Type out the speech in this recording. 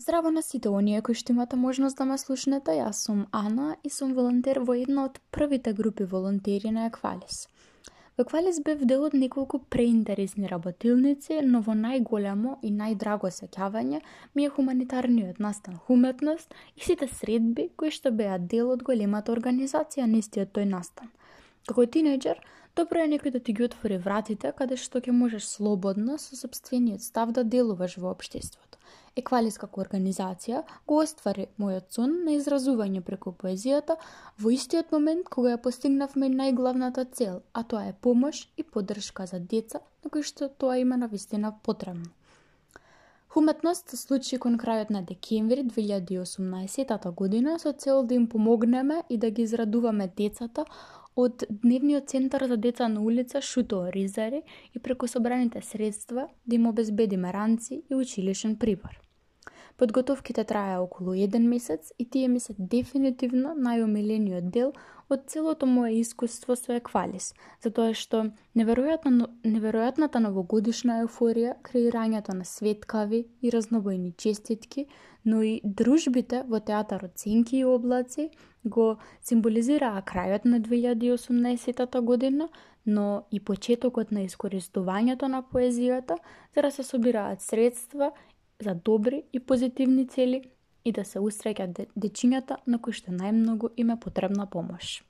Здраво на сите оние кои што имате можност да ме слушнете. Јас сум Ана и сум волонтер во една од првите групи волонтери на Еквалис. Во Еквалис бев дел од неколку преинтересни работилници, но во најголемо и најдраго сеќавање ми е хуманитарниот настан Хуметност и сите средби кои што беа дел од големата организација на истиот тој настан. Како тинејџер, добро е некој да ти ги отвори вратите каде што ќе можеш слободно со собствениот став да делуваш во општеството. Еквалис како организација го оствари мојот сон на изразување преку поезијата во истиот момент кога ја постигнавме најглавната цел, а тоа е помош и поддршка за деца на кои што тоа има на вистина потребно. Хуметност се случи кон крајот на декември 2018 година со цел да им помогнеме и да ги израдуваме децата од Дневниот центар за деца на улица Шуто Ризари и преку собраните средства да им обезбедиме ранци и училишен прибор. Подготовките траја околу еден месец и тие ми се дефинитивно најомилениот дел од целото мое искуство со Еквалис, затоа што неверојатно, неверојатната новогодишна еуфорија, креирањето на светкави и разнобојни честитки, но и дружбите во театарот Цинки и облаци го символизираа крајот на 2018 година, но и почетокот на искористувањето на поезијата за да се собираат средства за добри и позитивни цели и да се устреќат дечињата на кои што најмногу им е потребна помош.